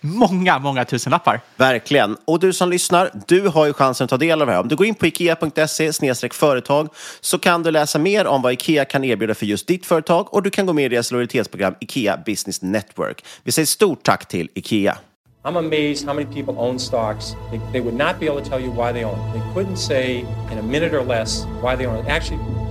många, många tusenlappar. Verkligen. Och du som lyssnar, du har ju chansen att ta del av det här. Om du går in på ikea.se företag så kan du läsa mer om vad Ikea kan erbjuda för just ditt företag och du kan gå med i deras lojalitetsprogram Ikea Business Network. Vi säger stort tack till Ikea. I'm amazed how many people own stocks. They, they would not be able to tell you why they own. They couldn't say in a minute or less why they own. Actually,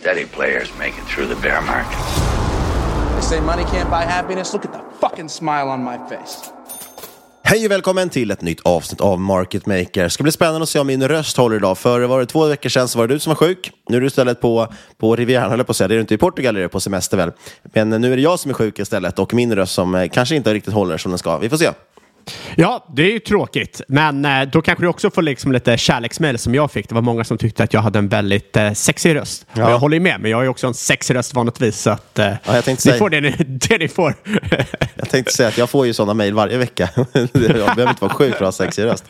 steady players make it through the bear market. They say money can't buy happiness. Look at the fucking smile on my face. Hej och välkommen till ett nytt avsnitt av Market Maker. Det ska bli spännande att se om min röst håller idag. För var det två veckor sedan så var det du som var sjuk. Nu är du istället på, på Rivieran, höll på att säga. Det är du inte i Portugal, är du på semester väl? Men nu är det jag som är sjuk istället och min röst som eh, kanske inte riktigt håller som den ska. Vi får se. Ja, det är ju tråkigt. Men eh, då kanske du också får liksom lite kärleksmail som jag fick. Det var många som tyckte att jag hade en väldigt eh, sexig röst. Ja. Och jag håller ju med, men jag har ju också en sexig röst vanligtvis. Så att, eh, Ja, ni säga- får det ni, det ni får. Jag tänkte säga att jag får ju sådana mejl varje vecka. jag behöver inte vara sjuk för att ha sexig röst.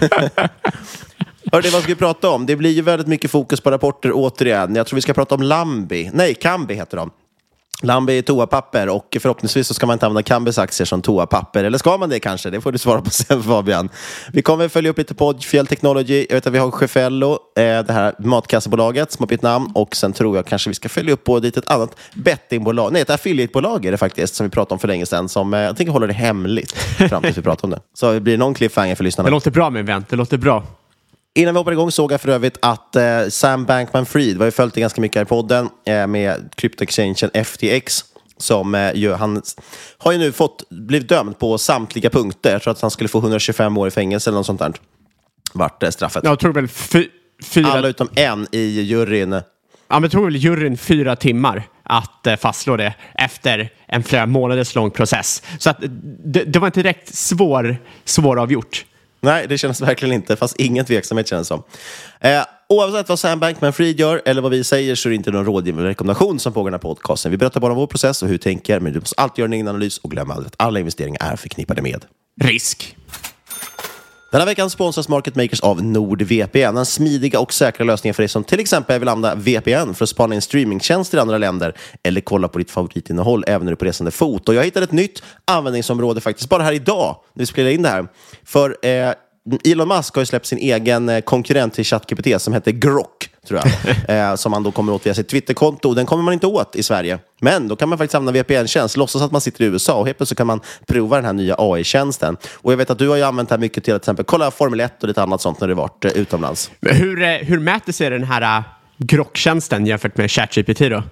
Hörde, vad ska vi prata om? Det blir ju väldigt mycket fokus på rapporter återigen. Jag tror vi ska prata om Lambi. Nej, Kambi heter de. Lambi är toapapper och förhoppningsvis så ska man inte använda Kambis aktier som toapapper. Eller ska man det kanske? Det får du svara på sen Fabian. Vi kommer följa upp lite på Fjäll Technology. Jag vet att vi har Chefello, eh, det här matkassebolaget som har bytt namn. Och sen tror jag kanske vi ska följa upp på dit ett annat bettingbolag. Nej, ett affiliatebolag är det faktiskt som vi pratade om för länge sedan. Som eh, jag tänker hålla det hemligt fram tills vi pratar om det. Så blir det någon cliffhanger för lyssnarna. Det låter bra min vän, det låter bra. Innan vi hoppar igång såg jag för övrigt att eh, Sam Bankman-Fried, vi har ju följt det ganska mycket här i podden, eh, med kryptoexchangen FTX. Som eh, ju, han har ju nu fått, blivit dömd på samtliga punkter. Jag tror att han skulle få 125 år i fängelse eller något sånt där. Vart eh, straffet. Jag tror väl fy, fyra... Alla utom en i juryn. Ja, men tror väl juryn fyra timmar att eh, fastslå det efter en flera månaders lång process. Så att, det, det var inte direkt svår, svåravgjort. Nej, det känns verkligen inte. Fast ingen tveksamhet känns som. Eh, oavsett vad Sam Bankman-Fried gör eller vad vi säger så är det inte någon rådgivande rekommendation som pågår i den här podcasten. Vi berättar bara om vår process och hur vi tänker, men du måste alltid göra en egen analys och glöm aldrig att alla investeringar är förknippade med risk. Den här veckan sponsras Market Makers av NordVPN, Den smidiga och säkra lösningen för dig som till exempel vill använda VPN för att spana in streamingtjänster i andra länder eller kolla på ditt favoritinnehåll även när du är på resande fot. Och jag hittade ett nytt användningsområde faktiskt bara här idag när vi spelar in det här. För eh, Elon Musk har ju släppt sin egen eh, konkurrent till ChatGPT som heter Grok, tror jag. eh, som man då kommer åt via sitt Twitterkonto. Den kommer man inte åt i Sverige. Men då kan man faktiskt använda VPN-tjänst, låtsas att man sitter i USA och helt plötsligt kan man prova den här nya AI-tjänsten. Och jag vet att du har ju använt det här mycket till att till exempel kolla Formel 1 och lite annat sånt när du varit eh, utomlands. Hur, eh, hur mäter sig den här uh, Grok-tjänsten jämfört med ChatGPT då?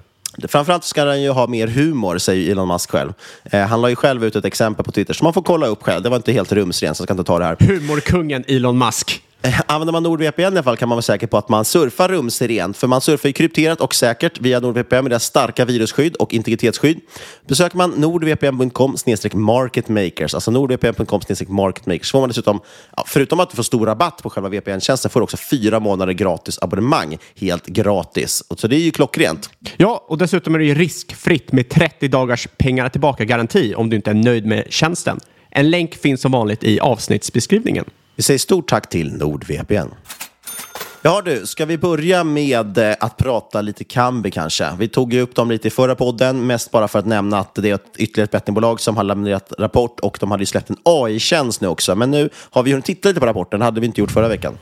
Framförallt ska den ju ha mer humor, säger Elon Musk själv. Eh, han la ju själv ut ett exempel på Twitter som man får kolla upp själv. Det var inte helt rumsrent, så jag ska inte ta det här. Humorkungen Elon Musk. Eh, använder man NordVPN i alla fall kan man vara säker på att man surfar rumsrent. För man surfar ju krypterat och säkert via NordVPN med deras starka virusskydd och integritetsskydd. Besöker man nordvpn.com marketmakers, alltså nordvpn.com marketmakers, får man dessutom, ja, förutom att du får stor rabatt på själva VPN-tjänsten, får du också fyra månader gratis abonnemang helt gratis. Och Så det är ju klockrent. Ja, och dessutom är det ju riskfritt med 30 dagars pengarna tillbaka-garanti om du inte är nöjd med tjänsten. En länk finns som vanligt i avsnittsbeskrivningen. Vi säger stort tack till NordVPN. Ja du, ska vi börja med eh, att prata lite Kambi kanske? Vi tog ju upp dem lite i förra podden, mest bara för att nämna att det är ett ytterligare ett bettingbolag som har lämnat rapport och de hade ju släppt en AI-tjänst nu också. Men nu har vi ju tittat lite på rapporten, det hade vi inte gjort förra veckan.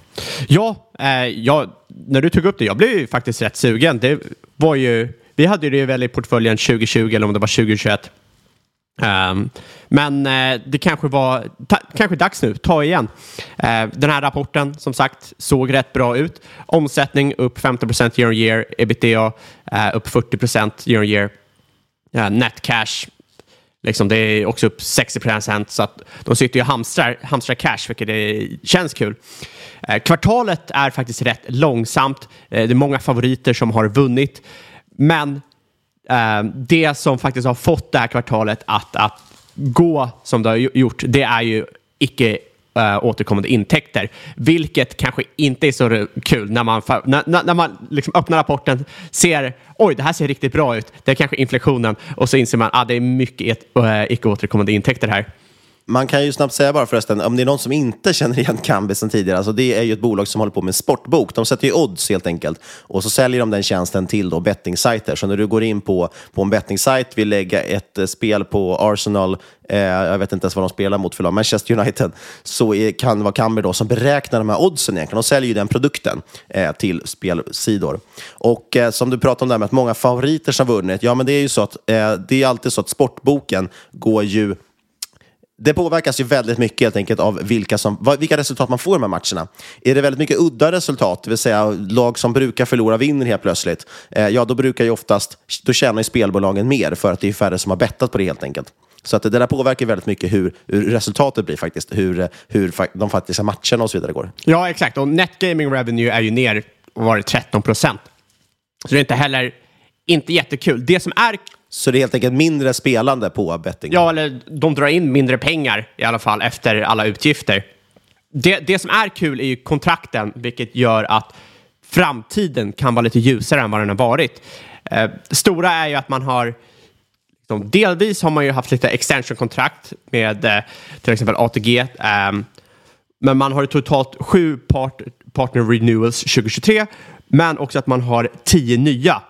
Ja, eh, ja, när du tog upp det, jag blev ju faktiskt rätt sugen. Det var ju, vi hade ju det väl i portföljen 2020 eller om det var 2021. Um, men uh, det kanske var kanske dags nu, ta igen. Uh, den här rapporten som sagt såg rätt bra ut. Omsättning upp 15 year on year, ebitda uh, upp 40 year on year. Eh, net cash, liksom, det är också upp 60% så att de sitter ju och hamstrar, hamstrar cash, vilket det känns kul. kvartalet är faktiskt rätt långsamt. det är många favoriter som har vunnit, men Eh, det som faktiskt har fått det här kvartalet att, att gå som det har gjort, det är ju icke uh, återkommande intäkter, vilket kanske inte är så kul när man, när, när man liksom öppnar rapporten, ser oj, det här ser riktigt bra ut, det är kanske inflationen och så inser man att ah, det är mycket eh, uh, icke återkommande intäkter här. Man kan ju snabbt säga bara förresten, om det är någon som inte känner igen Kambi sedan tidigare, alltså det är ju ett bolag som håller på med sportbok. De sätter ju odds helt enkelt och så säljer de den tjänsten till då bettingsajter. Så när du går in på, på en bettingsajt, vill lägga ett eh, spel på Arsenal, eh, jag vet inte ens vad de spelar mot för lag, Manchester United, så är, kan det vara Kambi då som beräknar de här oddsen egentligen. De säljer ju den produkten eh, till spelsidor. Och eh, som du pratade om där med att många favoriter som vunnit, ja men det är ju så att eh, det är alltid så att sportboken går ju det påverkas ju väldigt mycket helt enkelt av vilka, som, vilka resultat man får i de här matcherna. Är det väldigt mycket udda resultat, det vill säga lag som brukar förlora vinner helt plötsligt, eh, ja då brukar ju oftast, då tjänar ju spelbolagen mer för att det är färre som har bettat på det helt enkelt. Så att det där påverkar väldigt mycket hur, hur resultatet blir faktiskt, hur, hur de faktiska matcherna och så vidare går. Ja, exakt. Och net gaming revenue är ju ner, var det 13 procent. Så det är inte heller inte jättekul. Det som är så det är helt enkelt mindre spelande på betting? Ja, eller de drar in mindre pengar i alla fall efter alla utgifter. Det, det som är kul är ju kontrakten, vilket gör att framtiden kan vara lite ljusare än vad den har varit. Eh, stora är ju att man har liksom, Delvis har man ju haft lite extension-kontrakt med eh, till exempel ATG. Eh, men man har totalt sju part, partner renewals 2023, men också att man har tio nya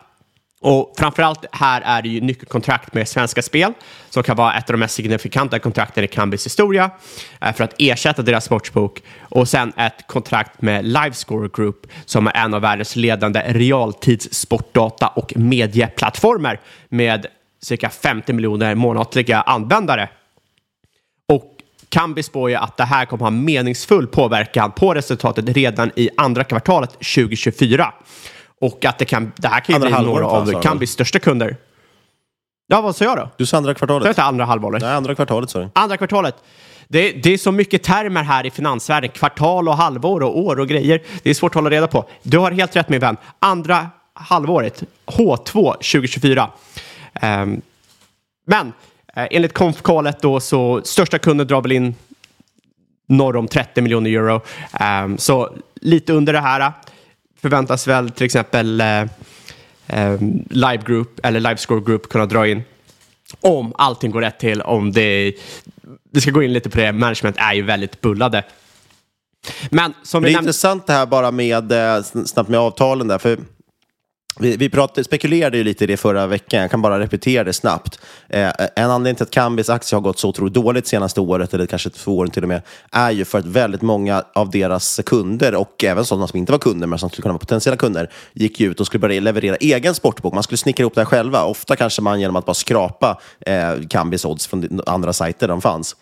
och framförallt här är det ju nyckelkontrakt med Svenska Spel som kan vara ett av de mest signifikanta kontrakten i Kambis historia eh, för att ersätta deras sportsbok. Och sen ett kontrakt med Livescore Group som är en av världens ledande realtidssportdata och medieplattformar med cirka 50 miljoner månatliga användare. Och Kambi spår ju att det här kommer ha meningsfull påverkan på resultatet redan i andra kvartalet 2024. Och att det, kan, det här kan ju bli några av Kambis största kunder. Ja, vad sa jag då? Du sa andra Sa jag kvartalet. inte andra halvåret? Nej, andra kvartalet sa du. Andra kvartalet. Det, det är så mycket termer här i finansvärlden. Kvartal och halvår och år och grejer. Det är svårt att hålla reda på. Du har helt rätt min vän. Andra halvåret, H2 2024. Ehm, men eh, enligt konfkalet då så största kunden drar väl in norr om 30 miljoner euro. Ehm, så lite under det här förväntas väl till exempel eh, eh, Live Group eller Livescore Group kunna dra in om allting går rätt till, om det... Vi ska gå in lite på det, management är ju väldigt bullade. Men som Det är nämnde... intressant det här bara med, eh, sn- snabbt med avtalen där. För vi, vi pratade, spekulerade ju lite i det förra veckan, jag kan bara repetera det snabbt. Eh, en anledning till att Kambis aktie har gått så otroligt dåligt senaste året, eller kanske två år till och med, är ju för att väldigt många av deras kunder, och även sådana som inte var kunder, men som skulle kunna vara potentiella kunder, gick ju ut och skulle börja leverera egen sportbok. Man skulle snickra ihop det här själva. Ofta kanske man genom att bara skrapa eh, Kambis odds från andra sajter där de fanns.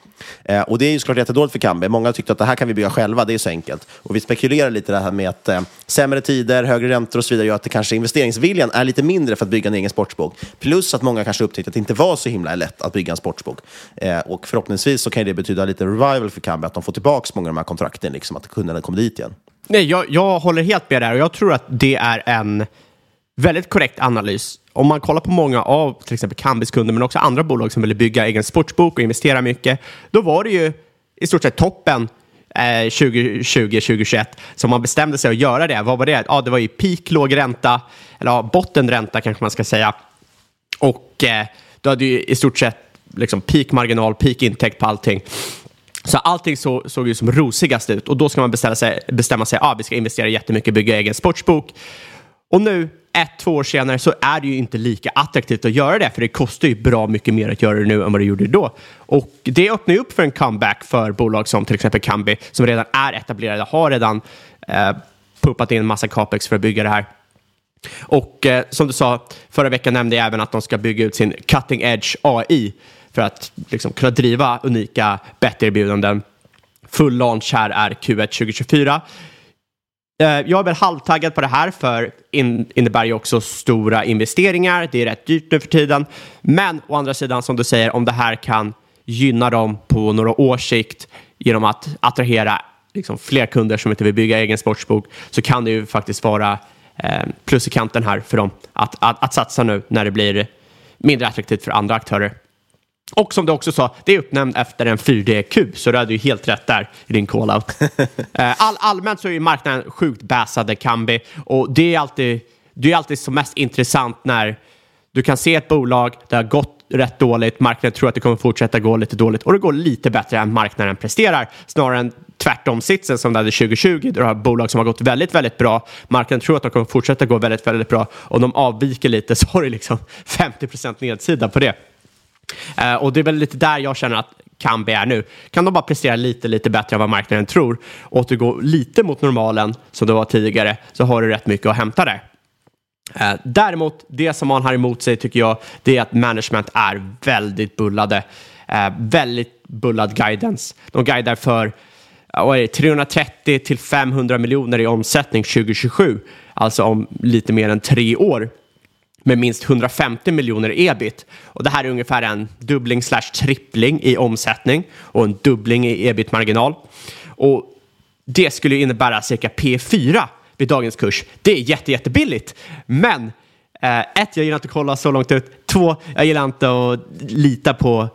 Eh, och det är ju såklart jättedåligt för Kambi. Många tyckte att det här kan vi bygga själva, det är så enkelt. Och vi spekulerar lite det här med att eh, sämre tider, högre räntor och så vidare gör att det kanske investeringsviljan är lite mindre för att bygga en egen sportsbok. Plus att många kanske upptäckte att det inte var så himla lätt att bygga en sportsbok. Eh, och förhoppningsvis så kan det betyda lite revival för Kambi, att de får tillbaka många av de här kontrakten, liksom, att kunderna kommer dit igen. Nej, jag, jag håller helt med där och jag tror att det är en väldigt korrekt analys. Om man kollar på många av till exempel Kambis kunder, men också andra bolag som ville bygga egen sportsbok och investera mycket, då var det ju i stort sett toppen eh, 2020-2021 som man bestämde sig att göra det. Vad var det? Ja, det var ju peak låg ränta, eller ja, bottenränta kanske man ska säga. Och eh, du hade ju i stort sett liksom peak marginal, peak intäkt på allting. Så allting så, såg ju som rosigast ut och då ska man bestämma sig, bestämma sig, ah, vi ska investera jättemycket, bygga egen sportsbok. Och nu, ett, två år senare, så är det ju inte lika attraktivt att göra det, för det kostar ju bra mycket mer att göra det nu än vad det gjorde då. Och det öppnar ju upp för en comeback för bolag som till exempel Kambi, som redan är etablerade, har redan eh, pumpat in en massa capex för att bygga det här. Och eh, som du sa, förra veckan nämnde jag även att de ska bygga ut sin cutting edge AI för att liksom, kunna driva unika betterbjudanden. Full launch här är Q1 2024. Eh, jag är väl halvtaggad på det här för in, innebär ju också stora investeringar. Det är rätt dyrt nu för tiden. Men å andra sidan, som du säger, om det här kan gynna dem på några års sikt genom att attrahera liksom, fler kunder som inte vill bygga egen sportsbok så kan det ju faktiskt vara eh, plus i kanten här för dem att, att, att satsa nu när det blir mindre attraktivt för andra aktörer. Och som du också sa, det är uppnämnd efter en 4D-kub, så du hade ju helt rätt där i din call-out. Eh, All, allmänt så är ju marknaden sjukt bäsade Kambi och det är alltid, det är alltid som mest intressant när du kan se ett bolag, det har gått rätt dåligt, marknaden tror att det kommer fortsätta gå lite dåligt och det går lite bättre än marknaden presterar, snarare än tvärtom sitsen som det hade 2020, där du har bolag som har gått väldigt, väldigt bra, marknaden tror att de kommer fortsätta gå väldigt, väldigt bra och de avviker lite så har du liksom 50% nedsida på det. Eh, och det är väl lite där jag känner att Kambi är nu. Kan de bara prestera lite, lite bättre än vad marknaden tror, och återgå lite mot normalen som det var tidigare, så har du rätt mycket att hämta där. Eh, däremot, det som man har emot sig tycker jag, det är att management är väldigt bullade. Eh, väldigt bullad guidance. De guidar för 330 till 500 miljoner i omsättning 2027, alltså om lite mer än tre år med minst 150 miljoner i ebit. Och det här är ungefär en dubbling slash trippling i omsättning och en dubbling i ebit-marginal. Och det skulle innebära cirka P4 vid dagens kurs. Det är jätte, jättebilligt. Men eh, ett, jag gillar inte att kolla så långt ut. Två, jag gillar inte att lita på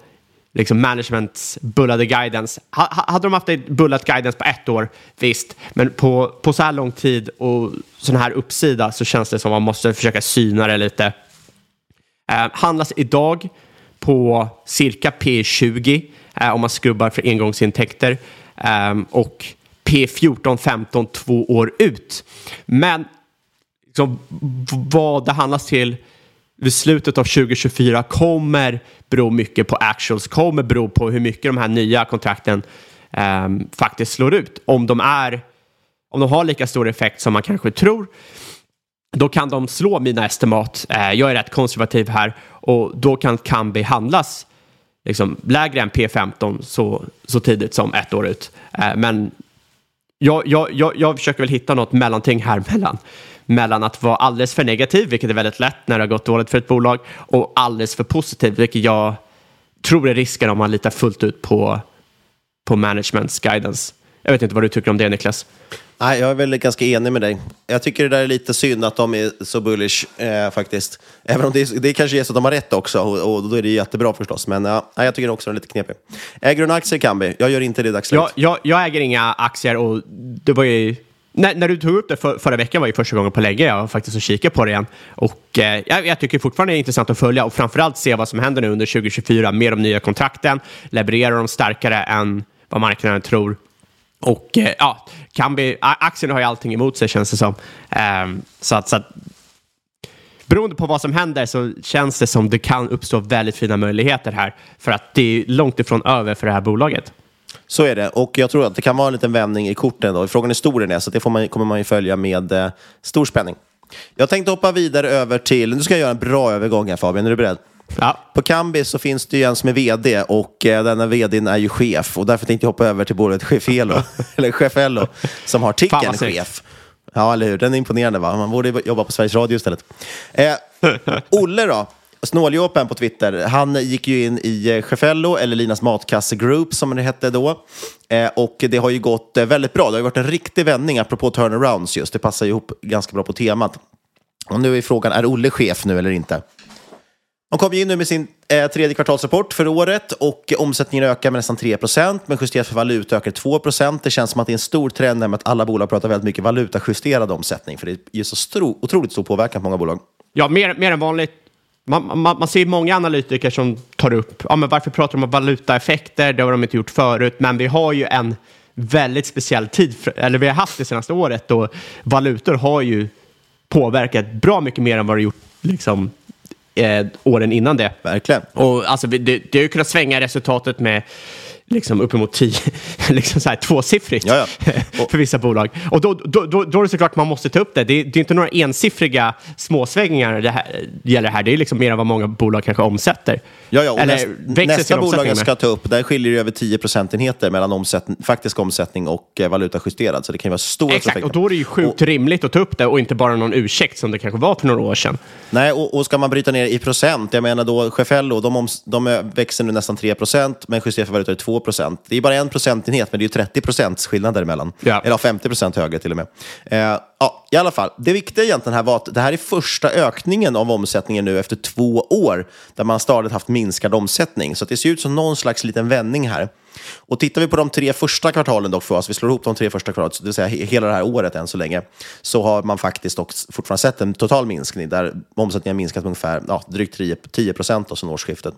liksom managements bullade guidance. H hade de haft ett bullat guidance på ett år, visst. Men på, på så här lång tid och sån här uppsida så känns det som att man måste försöka syna det lite. Eh, handlas idag på cirka P20 eh, om man skrubbar för engångsintäkter eh, och P14, 15 två år ut. Men liksom, vad det handlas till vid slutet av 2024 kommer bero mycket på actuals, kommer bero på hur mycket de här nya kontrakten ehm, faktiskt slår ut. Om de, är, om de har lika stor effekt som man kanske tror, då kan de slå mina estimat. Eh, jag är rätt konservativ här och då kan Kambi handlas liksom, lägre än P15 så, så tidigt som ett år ut. Eh, men jag, jag, jag, jag försöker väl hitta något mellanting här mellan, mellan att vara alldeles för negativ, vilket är väldigt lätt när det har gått dåligt för ett bolag, och alldeles för positiv, vilket jag tror är risken om man litar fullt ut på, på managements guidance. Jag vet inte vad du tycker om det, Niklas. Nej, jag är väl ganska enig med dig. Jag tycker det där är lite synd att de är så bullish eh, faktiskt. Även om det, är, det kanske är så att de har rätt också och, och då är det jättebra förstås. Men ja, jag tycker också den är lite knepig. Äger du en aktie i Kambi? Jag gör inte det i dagsläget. Jag, jag, jag äger inga aktier och det var ju... När, när du tog upp det för, förra veckan var ju första gången på länge jag faktiskt och på det igen. Och eh, jag, jag tycker fortfarande det är intressant att följa och framförallt se vad som händer nu under 2024 med de nya kontrakten. Levererar de starkare än vad marknaden tror? Och eh, ja, kan vi, aktien har ju allting emot sig känns det som. Eh, så att, så att beroende på vad som händer så känns det som det kan uppstå väldigt fina möjligheter här. För att det är långt ifrån över för det här bolaget. Så är det. Och jag tror att det kan vara en liten vändning i korten. Då. Frågan är stor den är, så det får man, kommer man ju följa med eh, stor spänning. Jag tänkte hoppa vidare över till... Nu ska jag göra en bra övergång här Fabian, är du beredd? Ja. På Kambi så finns det ju en som är vd och eh, denna vdn är ju chef. Och därför tänkte jag hoppa över till bolaget Chefelo, eller Chefello, som har ticken chef. Ja, eller hur? Den är imponerande va? Man borde jobba på Sveriges Radio istället. Eh, Olle då? Snåljåpen på Twitter, han gick ju in i eh, Chefello, eller Linas Matkasse Group som det hette då. Eh, och det har ju gått eh, väldigt bra. Det har ju varit en riktig vändning, apropå turnarounds just. Det passar ju ihop ganska bra på temat. Och nu är frågan, är Olle chef nu eller inte? De kom ju in nu med sin eh, tredje kvartalsrapport för året och omsättningen ökar med nästan 3 procent, men justerat för valuta ökar 2 Det känns som att det är en stor trend med att alla bolag pratar väldigt mycket valutajusterad omsättning, för det är ju så stor, otroligt stor påverkan på många bolag. Ja, mer, mer än vanligt. Man, man, man ser många analytiker som tar upp, ja men varför pratar de om valutaeffekter? Det har de inte gjort förut, men vi har ju en väldigt speciell tid, eller vi har haft det senaste året då valutor har ju påverkat bra mycket mer än vad det gjort liksom, eh, åren innan det. Verkligen. Och alltså, det, det har ju kunnat svänga resultatet med liksom uppemot tio, liksom så här, tvåsiffrigt Ja, för vissa bolag. Och då, då, då, då är det såklart man måste ta upp det. Det, det är inte några ensiffriga småsvängningar det här, gäller här. Det är liksom mer än vad många bolag kanske omsätter. Ja, ja, och Eller näst, nästa bolag jag ska ta upp, där skiljer det över 10 procentenheter mellan omsättning, faktisk omsättning och eh, valutajusterad. Så det kan ju vara stora Exakt, effekter. och då är det ju sjukt rimligt att ta upp det och inte bara någon ursäkt som det kanske var för några år sedan. Nej, och, och ska man bryta ner i procent, jag menar då Chefello, de, de eh, växer nu nästan 3 procent, men justerat för valuta är 2 procent. Det är bara en procentenhet, men det är ju 30 procents skillnad däremellan. Ja. Eller ja, 50 procent högre till och med. Eh, ja, I alla fall, det viktiga egentligen här var att det här är första ökningen av omsättningen nu efter två år, där man stadigt haft minskad omsättning. Så det ser ut som någon slags liten vändning här. Och tittar vi på de tre första kvartalen dock för oss, vi slår ihop de tre första kvartalen, det vill säga he- hela det här året än så länge, så har man faktiskt dock fortfarande sett en total minskning där omsättningen har minskat med ungefär ja, drygt 10 10 procent sedan årsskiftet.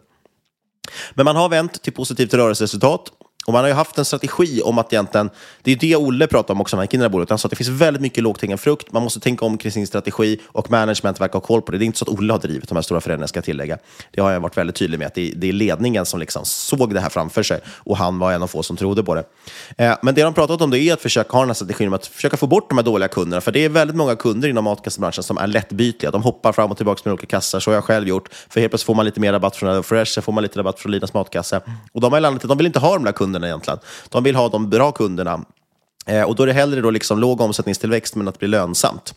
Men man har vänt till positivt rörelseresultat. Och man har ju haft en strategi om att egentligen, det är det Olle pratade om också när han gick in i det här bolaget, han sa att det finns väldigt mycket lågt hängande frukt, man måste tänka om kring sin strategi och management verkar ha koll på det. Det är inte så att Olle har drivit de här stora förändringarna, ska jag tillägga. Det har jag varit väldigt tydlig med, att det är, ledningen som liksom såg det här framför sig och han var en av få som trodde på det. Eh, men det de pratat om det är att försöka ha den här strategin om att försöka få bort de här dåliga kunderna, för det är väldigt många kunder inom matkassebranschen som är lättbytliga. De hoppar fram och tillbaka med olika kassar, så har jag själv gjort. För helt plötsligt får man lite mer rabatt från Fresh, så får man lite rabatt från Linas matkasse. Och de har landat de vill inte ha de där kunderna egentligen. De vill ha de bra kunderna. Eh, och då är det hellre då liksom låg omsättningstillväxt men att det blir lönsamt.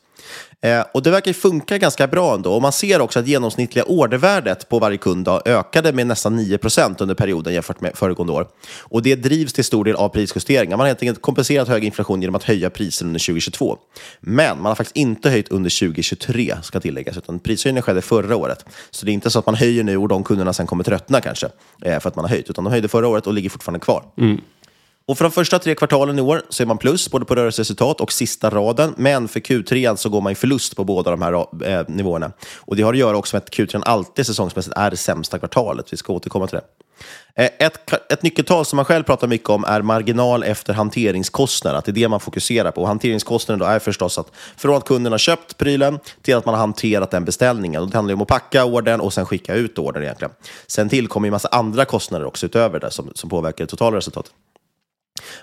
Eh, och det verkar ju funka ganska bra ändå. Och man ser också att genomsnittliga ordervärdet på varje kund då ökade med nästan 9% under perioden jämfört med föregående år. Och det drivs till stor del av prisjusteringar. Man har helt enkelt kompenserat hög inflation genom att höja priser under 2022. Men man har faktiskt inte höjt under 2023, ska tilläggas, utan prishöjningen skedde förra året. Så det är inte så att man höjer nu och de kunderna sen kommer tröttna kanske, eh, för att man har höjt, utan de höjde förra året och ligger fortfarande kvar. Mm. Och för de första tre kvartalen i år så är man plus både på rörelseresultat och sista raden. Men för Q3 så går man i förlust på båda de här eh, nivåerna. Och det har att göra också med att Q3 alltid säsongsmässigt är det sämsta kvartalet. Vi ska återkomma till det. Eh, Ett, ett nyckeltal som man själv pratar mycket om är marginal efter hanteringskostnad. Att det är det man fokuserar på. Och hanteringskostnaden då är förstås att från att kunden har köpt prylen till att man har hanterat den beställningen. Och det handlar om att packa ordern och sen skicka ut ordern egentligen. Sen tillkommer ju massa andra kostnader också utöver det som, som påverkar det totala resultatet.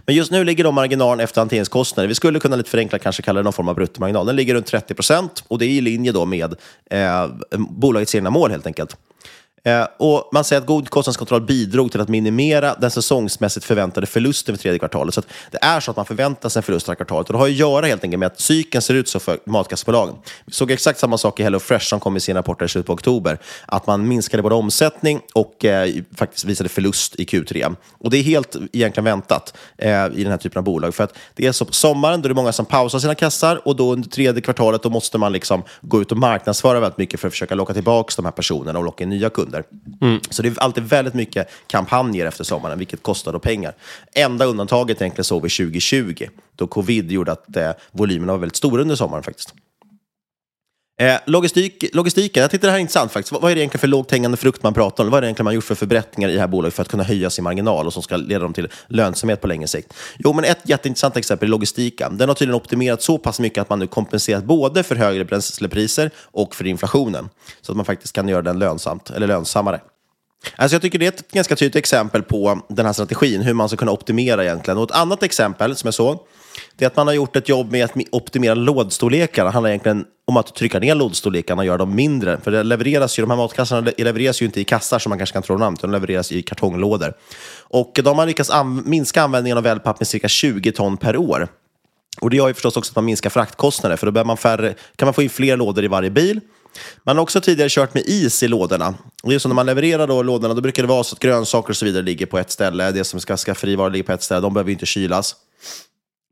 Men just nu ligger då marginalen efter hanteringskostnader. Vi skulle kunna lite förenklat kanske kalla det någon form av bruttomarginal. Den ligger runt 30 procent och det är i linje då med eh, bolagets egna mål helt enkelt. Eh, och man säger att god kostnadskontroll bidrog till att minimera den säsongsmässigt förväntade förlusten för tredje kvartalet. Så att det är så att man förväntar sig en förlust det här kvartalet. Och det har att göra helt enkelt med att cykeln ser ut så för matkassebolagen. Vi såg exakt samma sak i HelloFresh som kom i sin rapport i slutet på oktober. Att man minskade både omsättning och eh, faktiskt visade förlust i Q3. Och det är helt egentligen väntat eh, i den här typen av bolag. För att det är så på sommaren, då är det många som pausar sina kassar och då under tredje kvartalet då måste man liksom gå ut och marknadsföra väldigt mycket för att försöka locka tillbaka de här personerna och locka in nya kunder. Så det är alltid väldigt mycket kampanjer efter sommaren, vilket kostar då pengar. Enda undantaget egentligen såg vi 2020, då covid gjorde att eh, volymerna var väldigt stora under sommaren faktiskt. Eh, logistik, logistiken, jag tyckte det här är intressant faktiskt. Vad, vad är det egentligen för lågt hängande frukt man pratar om? Vad är det egentligen man gjort för förbättringar i det här bolaget för att kunna höja sin marginal och som ska leda dem till lönsamhet på längre sikt? Jo, men ett jätteintressant exempel är logistiken. Den har tydligen optimerat så pass mycket att man nu kompenserat både för högre bränslepriser och för inflationen. Så att man faktiskt kan göra den lönsamt, eller lönsammare. Alltså jag tycker det är ett ganska tydligt exempel på den här strategin, hur man ska kunna optimera egentligen. Och ett annat exempel som jag såg, det är att man har gjort ett jobb med att optimera lådstorlekarna. Det handlar egentligen om att trycka ner lådstorlekarna och göra dem mindre. För det levereras ju, de här matkassarna levereras ju inte i kassar som man kanske kan tro namn, utan de levereras i kartonglådor. Och de har lyckats an minska användningen av wellpapp med cirka 20 ton per år. Och det gör ju förstås också att man minskar fraktkostnader, för då man färre, kan man få in fler lådor i varje bil. Man har också tidigare kört med is i lådorna. Det är så när man levererar då lådorna, då brukar det vara så att grönsaker och så vidare ligger på ett ställe. Det som ska skafferivaror ligger på ett ställe, de behöver ju inte kylas.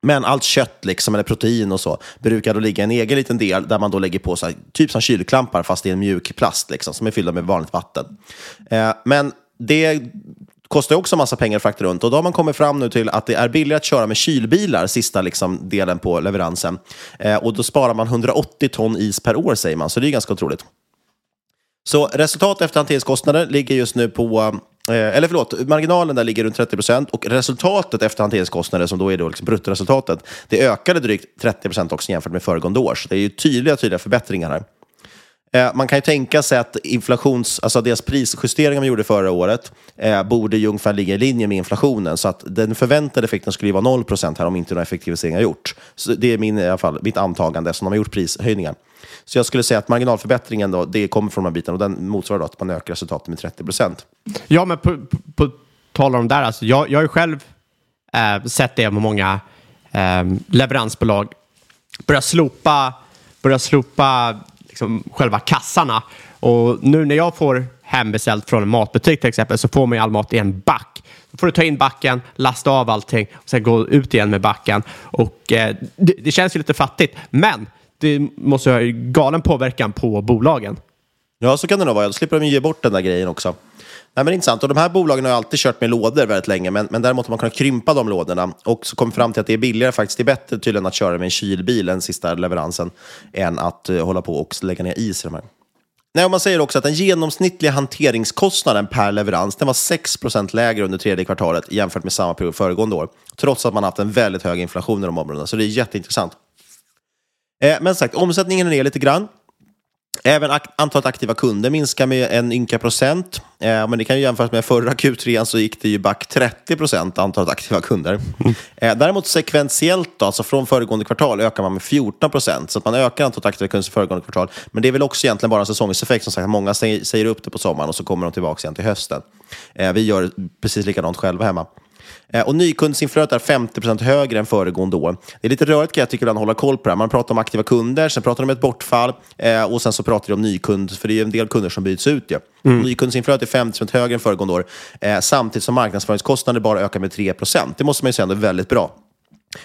Men allt kött, liksom, eller protein och så, brukar då ligga i en egen liten del där man då lägger på så här, typ som kylklampar fast i en mjuk plast liksom, som är fyllda med vanligt vatten. Eh, men det kostar ju också massa pengar att frakta runt och då har man kommit fram nu till att det är billigare att köra med kylbilar sista liksom, delen på leveransen. Eh, och då sparar man 180 ton is per år säger man, så det är ganska otroligt. Så resultat efter hanteringskostnader ligger just nu på, Eh, eller förlåt, marginalen där ligger runt 30 procent och resultatet efter hanteringskostnader, som då är då liksom bruttoresultatet, det ökade drygt 30 procent också jämfört med föregående år. Så det är ju tydliga, tydliga förbättringar här. Eh, man kan ju tänka sig att inflations, alltså deras prisjusteringar man gjorde förra året eh, borde ju ungefär ligga i linje med inflationen. Så att den förväntade effekten skulle ju vara 0 procent här om inte några effektiviseringar gjorts. Så det är min, i alla fall, mitt antagande eftersom de har gjort prishöjningar. Så jag skulle säga att marginalförbättringen då, det kommer från de här bitarna och den motsvarar då att man ökar resultatet med 30 procent. Ja, men på, på, på tal om det där, alltså, jag, jag har ju själv eh, sett det med många eh, leveransbolag börja slopa, börja slopa liksom, själva kassarna. Och nu när jag får hembeställt från en matbutik till exempel så får man ju all mat i en back. Då får du ta in backen, lasta av allting och sen gå ut igen med backen. Och eh, det, det känns ju lite fattigt, men det måste ha galen påverkan på bolagen. Ja, så kan det nog vara. Då slipper de ge bort den där grejen också. Nej, men intressant. Och de här bolagen har ju alltid kört med lådor väldigt länge, men, men däremot har man kunnat krympa de lådorna och så kom fram till att det är billigare faktiskt. Det är bättre tydligen att köra med en kylbil, den sista leveransen, än att uh, hålla på och lägga ner is i de här. Nej, och man säger också att den genomsnittliga hanteringskostnaden per leverans den var 6% lägre under tredje kvartalet jämfört med samma period föregående år, trots att man haft en väldigt hög inflation i de områdena. Så det är jätteintressant. Eh, men sagt, omsättningen är ner lite grann. Även ak antalet aktiva kunder minskar med en ynka procent. Eh, men det kan ju jämföras med förra Q3 så gick det ju back 30 procent antalet aktiva kunder. Eh, däremot sekventiellt, då, alltså från föregående kvartal, ökar man med 14 procent. Så att man ökar antalet aktiva kunder föregående kvartal. Men det är väl också egentligen bara en säsongseffekt. Som sagt, många säger upp det på sommaren och så kommer de tillbaka igen till hösten. Eh, vi gör precis likadant själva hemma. Eh, och nykundsinflödet är 50% högre än föregående år. Det är lite rörigt kan jag tycka att hålla koll på det här. Man pratar om aktiva kunder, sen pratar de om ett bortfall eh, och sen så pratar de om nykund, för det är en del kunder som byts ut. Ja. Mm. Nykundsinflödet är 50% högre än föregående år, eh, samtidigt som marknadsföringskostnader bara ökar med 3% Det måste man ju säga är väldigt bra.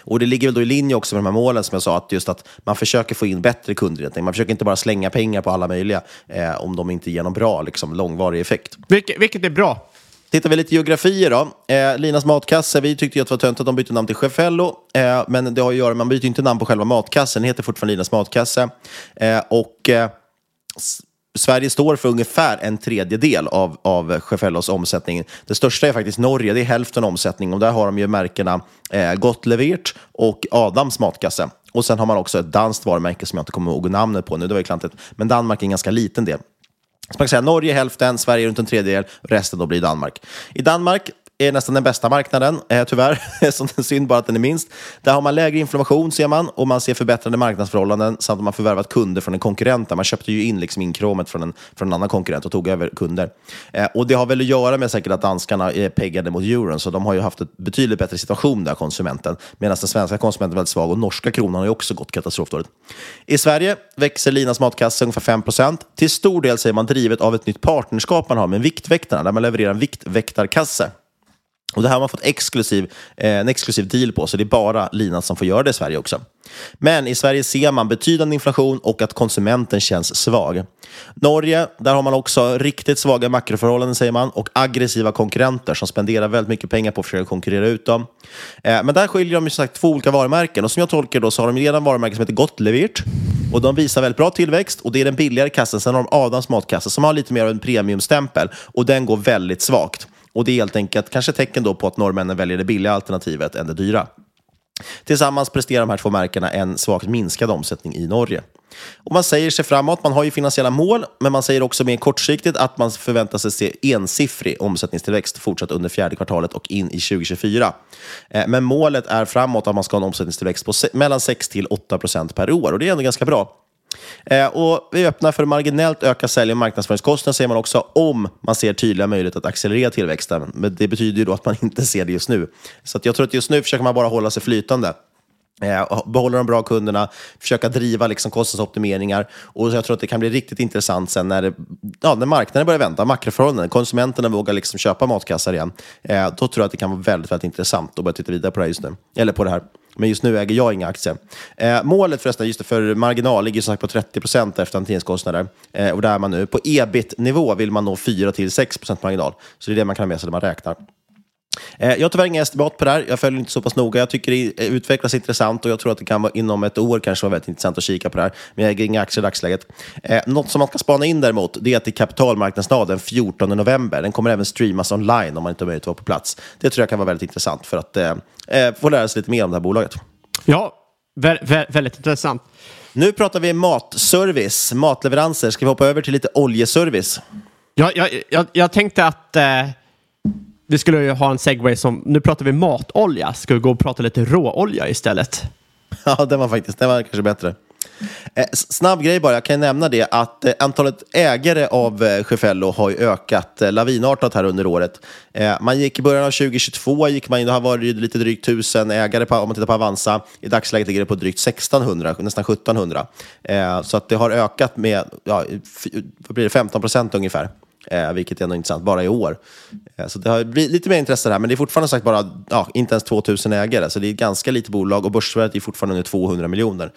Och det ligger väl då i linje också med de här målen som jag sa, att just att man försöker få in bättre kunder. Man försöker inte bara slänga pengar på alla möjliga eh, om de inte ger någon bra, liksom, långvarig effekt. Vilket, vilket är bra. Tittar vi lite geografier då. Eh, Linas matkasse, vi tyckte ju att det var tönt att de bytte namn till Chefello. Eh, men det har att göra, man byter inte namn på själva matkassen, den heter fortfarande Linas matkasse. Eh, och eh, Sverige står för ungefär en tredjedel av, av Chefellos omsättning. Det största är faktiskt Norge, det är hälften omsättning. Och där har de ju märkena eh, Gottlevert och Adams matkasse. Och sen har man också ett danskt varumärke som jag inte kommer ihåg namnet på nu, det var ju klantigt. Men Danmark är en ganska liten del. Så man kan säga Norge hälften, Sverige runt en tredjedel, resten då blir Danmark. I Danmark är nästan den bästa marknaden, eh, tyvärr. Som är synd bara att den är minst. Där har man lägre inflammation ser man och man ser förbättrade marknadsförhållanden samt att man förvärvat kunder från en konkurrent. där. Man köpte ju in liksom inkromet från en, från en annan konkurrent och tog över kunder. Eh, och det har väl att göra med säkert att danskarna är peggade mot euron, så de har ju haft en betydligt bättre situation där, konsumenten. Medan den svenska konsumenten är väldigt svag och norska kronan har ju också gått katastrofdåligt. I Sverige växer Linas matkasse ungefär 5% Till stor del säger man drivet av ett nytt partnerskap man har med Viktväktarna, där man levererar en viktväktarkasse. Och det här har man fått exklusiv, eh, en exklusiv deal på, så det är bara Lina som får göra det i Sverige också. Men i Sverige ser man betydande inflation och att konsumenten känns svag. Norge, där har man också riktigt svaga makroförhållanden säger man och aggressiva konkurrenter som spenderar väldigt mycket pengar på att försöka konkurrera ut dem. Eh, men där skiljer de ju sagt två olika varumärken och som jag tolkar då så har de redan varumärken som heter Gottlevirt och de visar väldigt bra tillväxt och det är den billigare kassen. Sen har de Adams matkasse som har lite mer av en premiumstämpel och den går väldigt svagt. Och det är helt enkelt kanske tecken då på att norrmännen väljer det billiga alternativet än det dyra. Tillsammans presterar de här två märkena en svagt minskad omsättning i Norge. Och man säger sig framåt, man har ju finansiella mål, men man säger också mer kortsiktigt att man förväntar sig se ensiffrig omsättningstillväxt fortsatt under fjärde kvartalet och in i 2024. Eh, men målet är framåt att man ska ha en omsättningstillväxt på mellan 6 till 8 procent per år och det är ändå ganska bra. Eh, och vi öppnar för marginellt öka sälj och marknadsföringskostnader, säger man också, om man ser tydliga möjligheter att accelerera tillväxten. Men det betyder ju då att man inte ser det just nu. Så jag tror att just nu försöker man bara hålla sig flytande. Eh, behålla de bra kunderna, försöka driva liksom kostnadsoptimeringar. Och jag tror att det kan bli riktigt intressant sen när, det, ja, när marknaden börjar vända, makroförhållanden, konsumenterna vågar liksom köpa matkassar igen. Eh, då tror jag att det kan vara väldigt, väldigt intressant att börja titta vidare på det här just nu. Eller på det här. Men just nu äger jag inga aktier. Eh, målet förresten just för marginal ligger sagt på 30 procent efter hanteringskostnader. Eh, och där är man nu. På ebit-nivå vill man nå 4-6 procent marginal. Så det är det man kan ha med sig när man räknar. Eh, jag har tyvärr inga estimat på det här. Jag följer inte så pass noga. Jag tycker det utvecklas intressant och jag tror att det kan vara inom ett år kanske vara väldigt intressant att kika på det här. Men jag äger inga aktier i dagsläget. Eh, något som man ska spana in däremot, det är att det är kapitalmarknadsdag den 14 november. Den kommer även streamas online om man inte har möjlighet att vara på plats. Det tror jag kan vara väldigt intressant för att eh, eh få lära sig lite mer om det här bolaget. Ja, vä vä väldigt intressant. Nu pratar vi matservice, matleveranser. Ska vi hoppa över till lite oljeservice? Ja, jag, jag, jag tänkte att eh vi skulle ju ha en segway som, nu pratar vi matolja, ska vi gå och prata lite råolja istället? Ja, den var faktiskt, den var kanske bättre. Eh, snabb grej bara, jag kan nämna det att eh, antalet ägare av eh, Cefello har ökat eh, lavinartat här under året. Eh, man gick i början av 2022, gick man in, det har varit lite drygt 1000 ägare på, om man tittar på Avanza. I dagsläget ligger det på drygt 1600, nästan 1700. Eh, så att det har ökat med ja, vad blir det, 15 procent ungefär. Eh, vilket är ändå intressant, bara i år. Eh, så det har blivit lite mer intresse där, men det är fortfarande sagt bara ja, inte ens 2000 ägare, så det är ganska litet bolag och börsvärdet är fortfarande under 200 miljoner.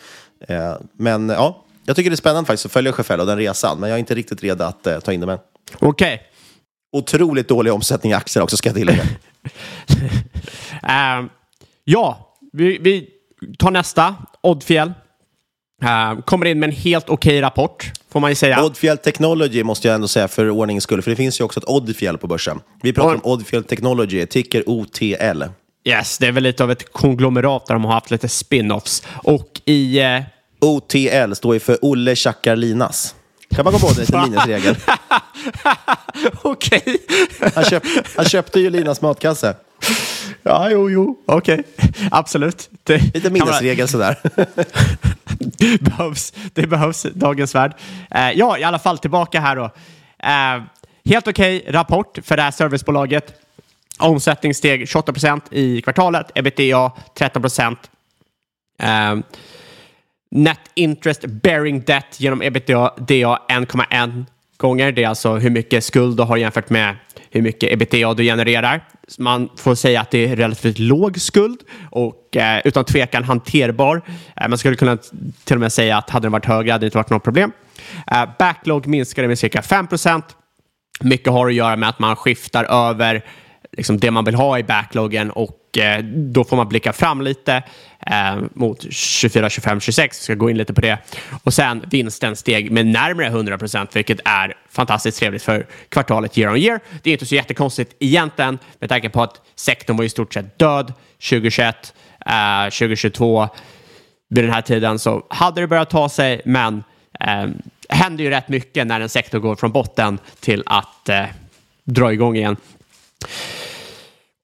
Eh, men ja, jag tycker det är spännande faktiskt att följa Chefell och den resan, men jag är inte riktigt redo att eh, ta in det med. Okej. Okay. Otroligt dålig omsättning i aktier också, ska jag tillägga. uh, ja, vi, vi tar nästa. Oddfjäll. Uh, kommer in med en helt okej okay rapport, får man ju säga. Oddfjell Technology måste jag ändå säga för ordningens skull, för det finns ju också ett Oddfjell på börsen. Vi pratar om Oddfjell Technology, ticker OTL. Yes, det är väl lite av ett konglomerat där de har haft lite spin-offs. Och i... Uh... OTL står ju för Olle Tjackar Linas. Kan man gå på det lite minusregel? Okej. Okay. han, köp, han köpte ju Linas matkasse. Ja, jo, jo, okej. Okay. Absolut. Det Lite minnesregel man... sådär. det, behövs, det behövs dagens värld. Uh, ja, i alla fall tillbaka här då. Uh, helt okej okay rapport för det här servicebolaget. Omsättning steg 28 procent i kvartalet, ebitda 13 procent. Uh, net interest bearing debt genom ebitda 1,1 gånger. Det är alltså hur mycket skuld du har jämfört med hur mycket ebitda du genererar. Man får säga att det är relativt låg skuld och eh, utan tvekan hanterbar. Eh, man skulle kunna till och med säga att hade den varit högre hade det inte varit något problem. Eh, backlog minskade med cirka 5% Mycket har att göra med att man skiftar över liksom det man vill ha i backloggen och eh, då får man blicka fram lite eh, mot 24, 25, 26. ska gå in lite på det. Och sen vinsten steg med närmare 100 procent, vilket är fantastiskt trevligt för kvartalet year on year. Det är inte så jättekonstigt egentligen med tanke på att sektorn var i stort sett död 2021, eh, 2022. Vid den här tiden så hade det börjat ta sig, men eh, händer ju rätt mycket när en sektor går från botten till att eh, dra igång igen.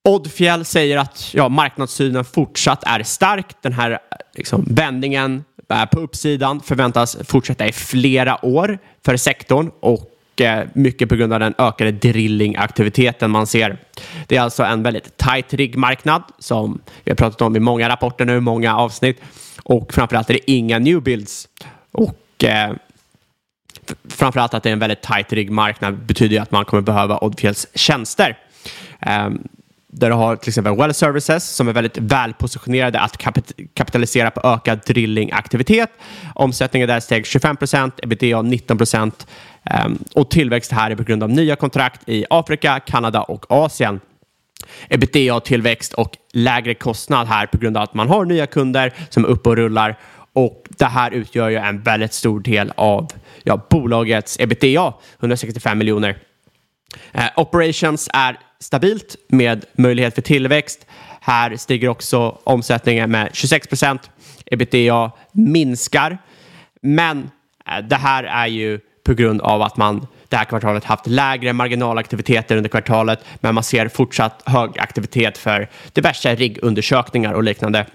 Oddfjäll säger att ja, marknadssynen fortsatt är stark. Den här liksom, vändningen på uppsidan förväntas fortsätta i flera år för sektorn och eh, mycket på grund av den ökade drillingaktiviteten man ser. Det är alltså en väldigt tight riggmarknad som vi har pratat om i många rapporter nu, många avsnitt och framförallt är det inga new builds. Och eh, framförallt att det är en väldigt tight riggmarknad betyder ju att man kommer behöva Oddfjells tjänster. Um, där du har till exempel Well Services som är väldigt välpositionerade att kapit kapitalisera på ökad drillingaktivitet. Omsättningen där steg 25 procent, ebitda 19 procent um, och tillväxt här är på grund av nya kontrakt i Afrika, Kanada och Asien. Ebitda-tillväxt och lägre kostnad här på grund av att man har nya kunder som är uppe och rullar och det här utgör ju en väldigt stor del av ja, bolagets ebitda, 165 miljoner. Eh, operations är stabilt med möjlighet för tillväxt. Här stiger också omsättningen med 26 procent. Ebitda minskar, men eh, det här är ju på grund av att man det här kvartalet haft lägre marginalaktiviteter under kvartalet, men man ser fortsatt hög aktivitet för diverse riggundersökningar och liknande.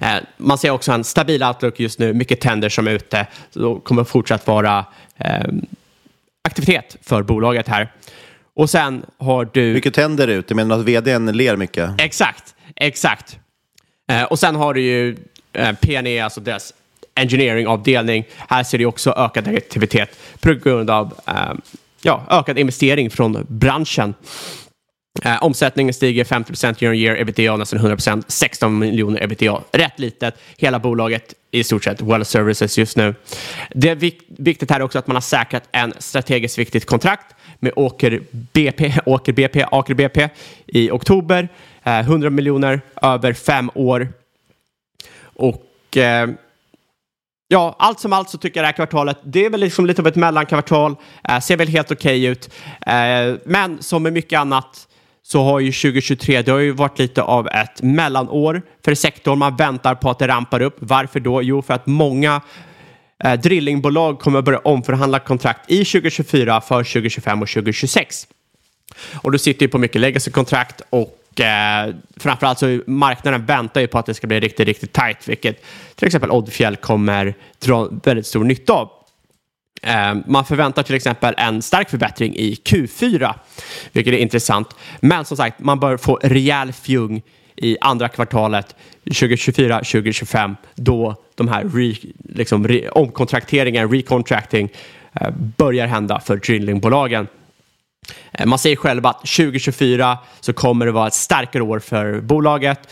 Eh, man ser också en stabil outlook just nu, mycket tänder som är ute. Så det kommer fortsatt vara eh, aktivitet för bolaget här. Och sen har du... Mycket tänder ute, men att vdn ler mycket. Exakt, exakt. Eh, och sen har du ju eh, PNE, alltså deras engineering-avdelning. Här ser du också ökad aktivitet på grund av eh, ja, ökad investering från branschen. Eh, omsättningen stiger 50 year on year, ebitda nästan 100% 16 miljoner ebitda. Rätt litet. Hela bolaget i stort sett well services just nu. Det är vik viktigt här också att man har säkrat en strategiskt viktigt kontrakt med Åker BP, Åker BP, Aker BP i oktober. Eh, 100 miljoner över fem år. Och eh, Ja, allt som allt så tycker jag det här kvartalet, det är väl liksom lite av ett mellankvartal, eh, ser väl helt okej okay ut. Eh, men som med mycket annat så har ju 2023, det har ju varit lite av ett mellanår för sektorn. Man väntar på att det rampar upp. Varför då? Jo, för att många eh, drillingbolag kommer att börja omförhandla kontrakt i 2024 för 2025 och 2026. Och du sitter ju på mycket legacy-kontrakt och eh, framförallt så marknaden väntar ju på att det ska bli riktigt, riktigt tight, vilket till exempel Oddfjäll kommer dra väldigt stor nytta av. Eh, man förväntar till exempel en stark förbättring i Q4, vilket är intressant. Men som sagt, man bör få rejäl fjung i andra kvartalet 2024-2025 då de här re, liksom, re, omkontrakteringen, recontracting, eh, börjar hända för drillingbolagen. Eh, man säger själv att 2024 så kommer det vara ett starkare år för bolaget.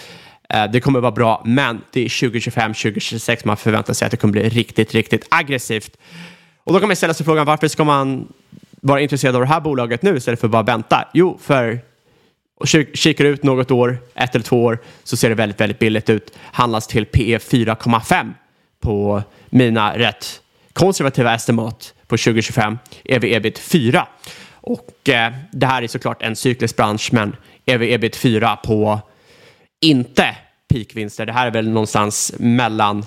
Eh, det kommer vara bra, men det är 2025-2026 man förväntar sig att det kommer bli riktigt, riktigt aggressivt. Och då kan man ställa sig frågan varför ska man vara intresserad av det här bolaget nu istället för att bara vänta? Jo, för och kikar ut något år, ett eller två år, så ser det väldigt, väldigt billigt ut. Handlas till PE 4,5 på mina rätt konservativa estimat på 2025, EV ebit 4. Och eh, det här är såklart en cyklisk bransch, men EV ebit 4 på inte peakvinster. Det här är väl någonstans mellan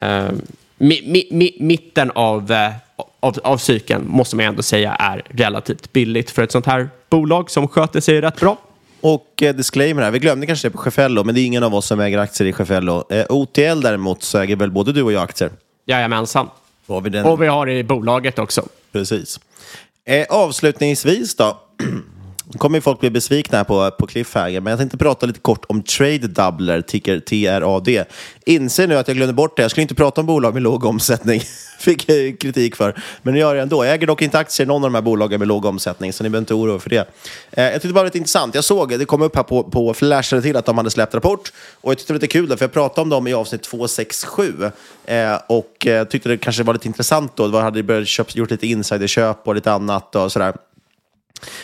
eh, mi, mi, mi, mitten av, eh, av, av cykeln, måste man ändå säga är relativt billigt för ett sånt här bolag som sköter sig rätt bra. Och eh, disclaimer här, vi glömde kanske det på Chefello, men det är ingen av oss som äger aktier i Chefello. Eh, OTL däremot så äger väl både du och jag aktier? Jajamensan. Har vi den? Och vi har det i bolaget också. Precis. Eh, avslutningsvis då. Nu kommer folk bli besvikna på, på Cliffhanger, men jag tänkte prata lite kort om Trade Doubler, ticker TRAD. Inser nu att jag glömde bort det. Jag skulle inte prata om bolag med låg omsättning. Fick jag kritik för. Men nu gör jag ändå. Jag äger dock inte aktier i någon av de här bolagen med låg omsättning, så ni behöver inte oroa er för det. Eh, jag tyckte det var lite intressant. Jag såg, det kom upp här på, på flashade till att de hade släppt rapport. Och jag tyckte det var lite kul, för jag pratade om dem i avsnitt 267. Eh, och eh, tyckte det kanske var lite intressant då. Då hade de börjat köpt, gjort lite insiderköp och lite annat och sådär.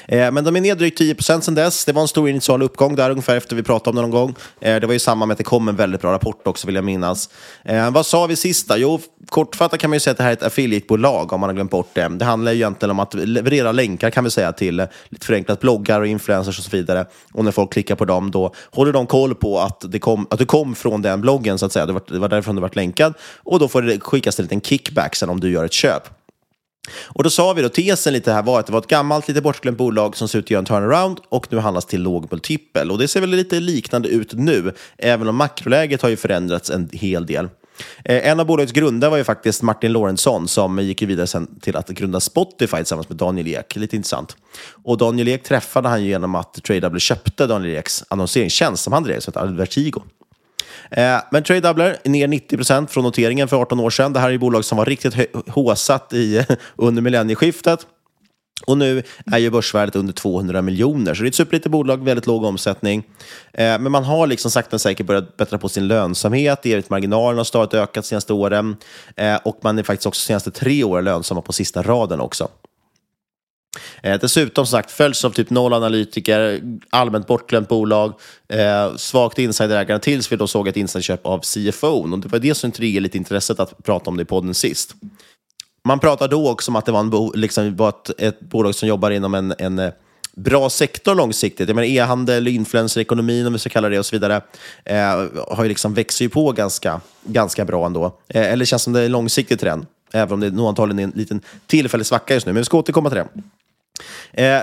Eh, men de är ner drygt 10 procent sedan dess. Det var en stor initial uppgång där ungefär efter vi pratade om det någon gång. Eh, det var ju samma med att det kom en väldigt bra rapport också vill jag minnas. Eh, vad sa vi sista? Jo, kortfattat kan man ju säga att det här är ett affiliatebolag om man har glömt bort det. Det handlar ju egentligen om att leverera länkar kan vi säga till lite förenklat bloggar och influencers och så vidare. Och när folk klickar på dem då håller de koll på att det kom, att det kom från den bloggen så att säga. Det var, det var därifrån du var länkad. Och då får det skickas en liten kickback sen om du gör ett köp. Och då sa vi då, tesen lite här var att det var ett gammalt, lite bortglömt bolag som ser ut att göra en turnaround och nu handlas till låg multipel. Och det ser väl lite liknande ut nu, även om makroläget har ju förändrats en hel del. Eh, en av bolagets grundare var ju faktiskt Martin Lorentzon som gick vidare sen till att grunda Spotify tillsammans med Daniel Ek. Lite intressant. Och Daniel Ek träffade han genom att TradeW köpte Daniel Eks annonseringstjänst som han drev, som heter Advertigo. Eh, men TradeDoubler är ner 90 procent från noteringen för 18 år sedan. Det här är bolag som var riktigt håsat i, under millennieskiftet. Och nu är ju börsvärdet under 200 miljoner, så det är ett superlitet bolag, väldigt låg omsättning. Eh, men man har liksom sakta men säkert börjat bättra på sin lönsamhet, ebit-marginalen har stadigt ökat de senaste åren eh, och man är faktiskt också de senaste tre åren lönsamma på sista raden också. Eh, dessutom som sagt följs av typ noll analytiker, allmänt bortglömt bolag, eh, svagt insiderägande tills vi då såg ett insiderköp av CFO. Och det var det som triggade lite intresset att prata om det i podden sist. Man pratade då också om att det var, en bo, liksom, var ett, ett bolag som jobbar inom en, en eh, bra sektor långsiktigt. Jag menar e-handel, influencerekonomin om vi ska kalla det och så vidare, eh, har ju liksom växer ju på ganska, ganska bra ändå. Eh, eller känns som det är en långsiktig trend, även om det nog antagligen är en liten tillfällig svacka just nu. Men vi ska återkomma till det. Eh,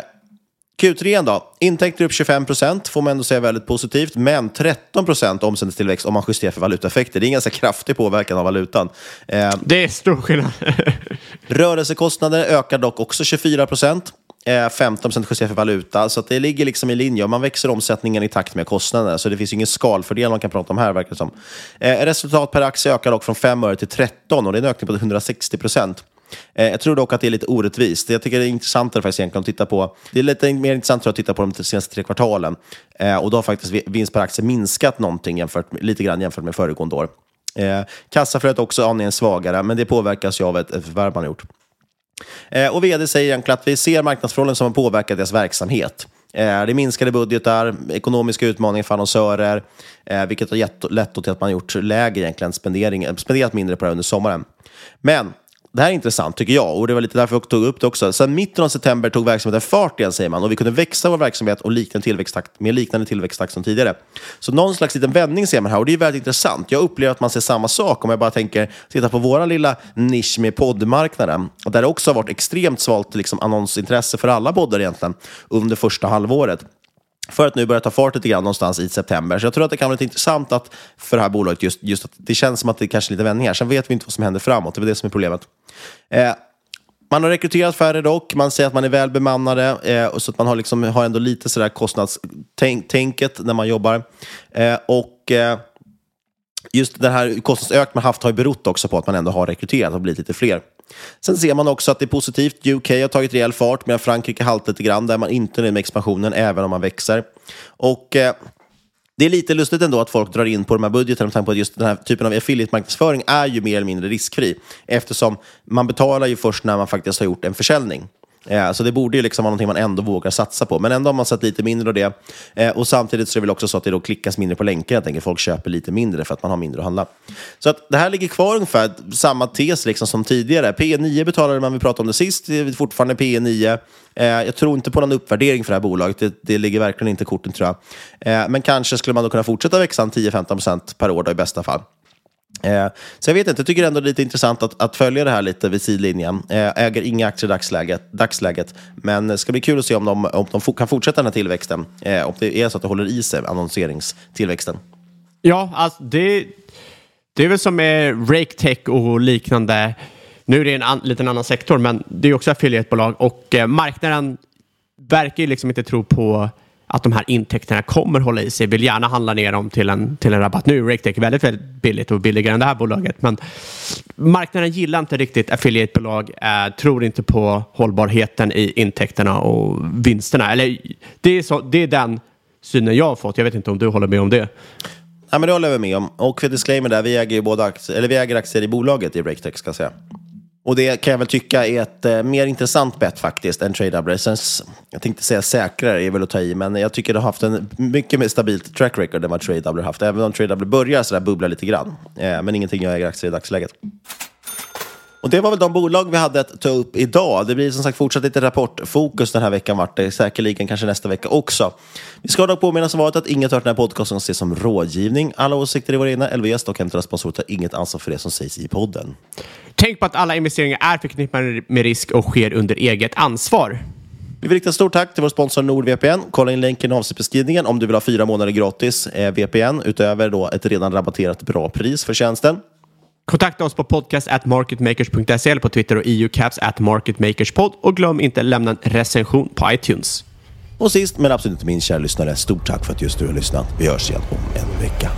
Q3 då, intäkter upp 25 procent, får man ändå säga väldigt positivt, men 13 procent omsättningstillväxt om man justerar för valutaeffekter. Det är en ganska kraftig påverkan av valutan. Eh, det är stor skillnad. rörelsekostnader ökar dock också 24 procent. 15 procent justerat för valuta, så det ligger liksom i linje. Man växer omsättningen i takt med kostnaderna, så det finns ingen skalfördel man kan prata om här, verkar det som. Eh, resultat per aktie ökar dock från 5 öre till 13 och det är en ökning på 160 procent. Eh, jag tror dock att det är lite orättvist. Jag tycker det är intressantare faktiskt egentligen att titta på... Det är lite mer intressant att titta på de senaste tre kvartalen. Eh, och då har faktiskt vinst per aktie minskat någonting jämfört, lite grann jämfört med föregående år. Eh, kassaflödet också aningen svagare, men det påverkas ju av ett, ett förvärv man har gjort. Eh, och vd säger egentligen att vi ser marknadsförhållanden som har påverkat deras verksamhet. Eh, det minskade budgetar, ekonomiska utmaningar för annonsörer, eh, vilket har gett, lett till att man har gjort lägre egentligen spendering, spenderat mindre på det under sommaren. Men det här är intressant tycker jag och det var lite därför jag tog upp det också. Sen mitten av september tog verksamheten fart igen säger man och vi kunde växa vår verksamhet och liknande tillväxttakt, med liknande tillväxttakt som tidigare. Så någon slags liten vändning ser man här och det är väldigt intressant. Jag upplever att man ser samma sak om jag bara tänker titta på vår lilla nisch med poddmarknaden där det också har varit extremt svalt liksom, annonsintresse för alla poddar egentligen under första halvåret för att nu börja ta fart lite grann någonstans i september. Så jag tror att det kan vara lite intressant att, för det här bolaget, just, just att det känns som att det kanske är lite vändningar. Sen vet vi inte vad som händer framåt, det är det som är problemet. Eh, man har rekryterat färre dock, man säger att man är väl bemannade, eh, så att man har, liksom, har ändå lite sådär kostnadstänket när man jobbar. Eh, och eh, just den här kostnadsökningen man haft har ju berott också på att man ändå har rekryterat och blivit lite fler. Sen ser man också att det är positivt. UK har tagit rejäl fart medan Frankrike haltar lite grann där man inte är nöjd med expansionen även om man växer. Och eh, det är lite lustigt ändå att folk drar in på de här budgeterna med tanke på att just den här typen av affiliate-marknadsföring är ju mer eller mindre riskfri eftersom man betalar ju först när man faktiskt har gjort en försäljning. Eh, så det borde ju liksom vara någonting man ändå vågar satsa på. Men ändå har man sett lite mindre av det. Eh, och samtidigt så är det väl också så att det då klickas mindre på länkar. Jag tänker folk köper lite mindre för att man har mindre att handla. Så att det här ligger kvar ungefär samma tes liksom som tidigare. P9 betalade man, vi pratade om det sist, det är fortfarande P9. Eh, jag tror inte på någon uppvärdering för det här bolaget. Det, det ligger verkligen inte i korten tror jag. Eh, men kanske skulle man då kunna fortsätta växa 10-15% per år då, i bästa fall. Eh, så jag vet inte, jag tycker ändå det är lite intressant att, att följa det här lite vid sidlinjen. Eh, äger inga aktier i dagsläget, dagsläget, men det ska bli kul att se om de, om de kan fortsätta den här tillväxten. Eh, om det är så att det håller i sig, annonseringstillväxten. Ja, alltså det, det är väl som med RakeTech och liknande. Nu är det en an, liten annan sektor, men det är också affiliatebolag och eh, marknaden verkar ju liksom inte tro på att de här intäkterna kommer hålla i sig. Vill gärna handla ner dem till en, till en rabatt. Nu är RakeTech väldigt, väldigt billigt och billigare än det här bolaget. Men marknaden gillar inte riktigt affiliatebolag. Eh, tror inte på hållbarheten i intäkterna och vinsterna. Eller, det, är så, det är den synen jag har fått. Jag vet inte om du håller med om det. Ja, men det håller jag med om. Och för disclaimer där, vi äger, båda aktier, eller vi äger aktier i bolaget i RakeTech ska jag säga. Och det kan jag väl tycka är ett eh, mer intressant bett faktiskt än Trade Jag tänkte säga säkrare, är väl att ta i, men jag tycker det har haft en mycket mer stabilt track record än vad Trade har haft. Även om Trade börjar sådär bubbla lite grann. Eh, men ingenting jag äger aktier i dagsläget. Och det var väl de bolag vi hade att ta upp idag. Det blir som sagt fortsatt lite rapportfokus den här veckan vart det säkerligen kanske nästa vecka också. Vi ska dock påminna som vanligt att inget hört den här podcasten ses som rådgivning. Alla åsikter i våra egna LVS och hämtar sponsorer tar inget ansvar för det som sägs i podden. Tänk på att alla investeringar är förknippade med risk och sker under eget ansvar. Vi vill rikta stort tack till vår sponsor NordVPN. Kolla in länken i avsnittbeskrivningen om du vill ha fyra månader gratis eh, VPN utöver då ett redan rabatterat bra pris för tjänsten. Kontakta oss på podcast at marketmakers.se eller på Twitter och eucaps at marketmakerspod och glöm inte lämna en recension på iTunes. Och sist men absolut inte minst kära lyssnare, stort tack för att just du har lyssnat. Vi hörs igen om en vecka.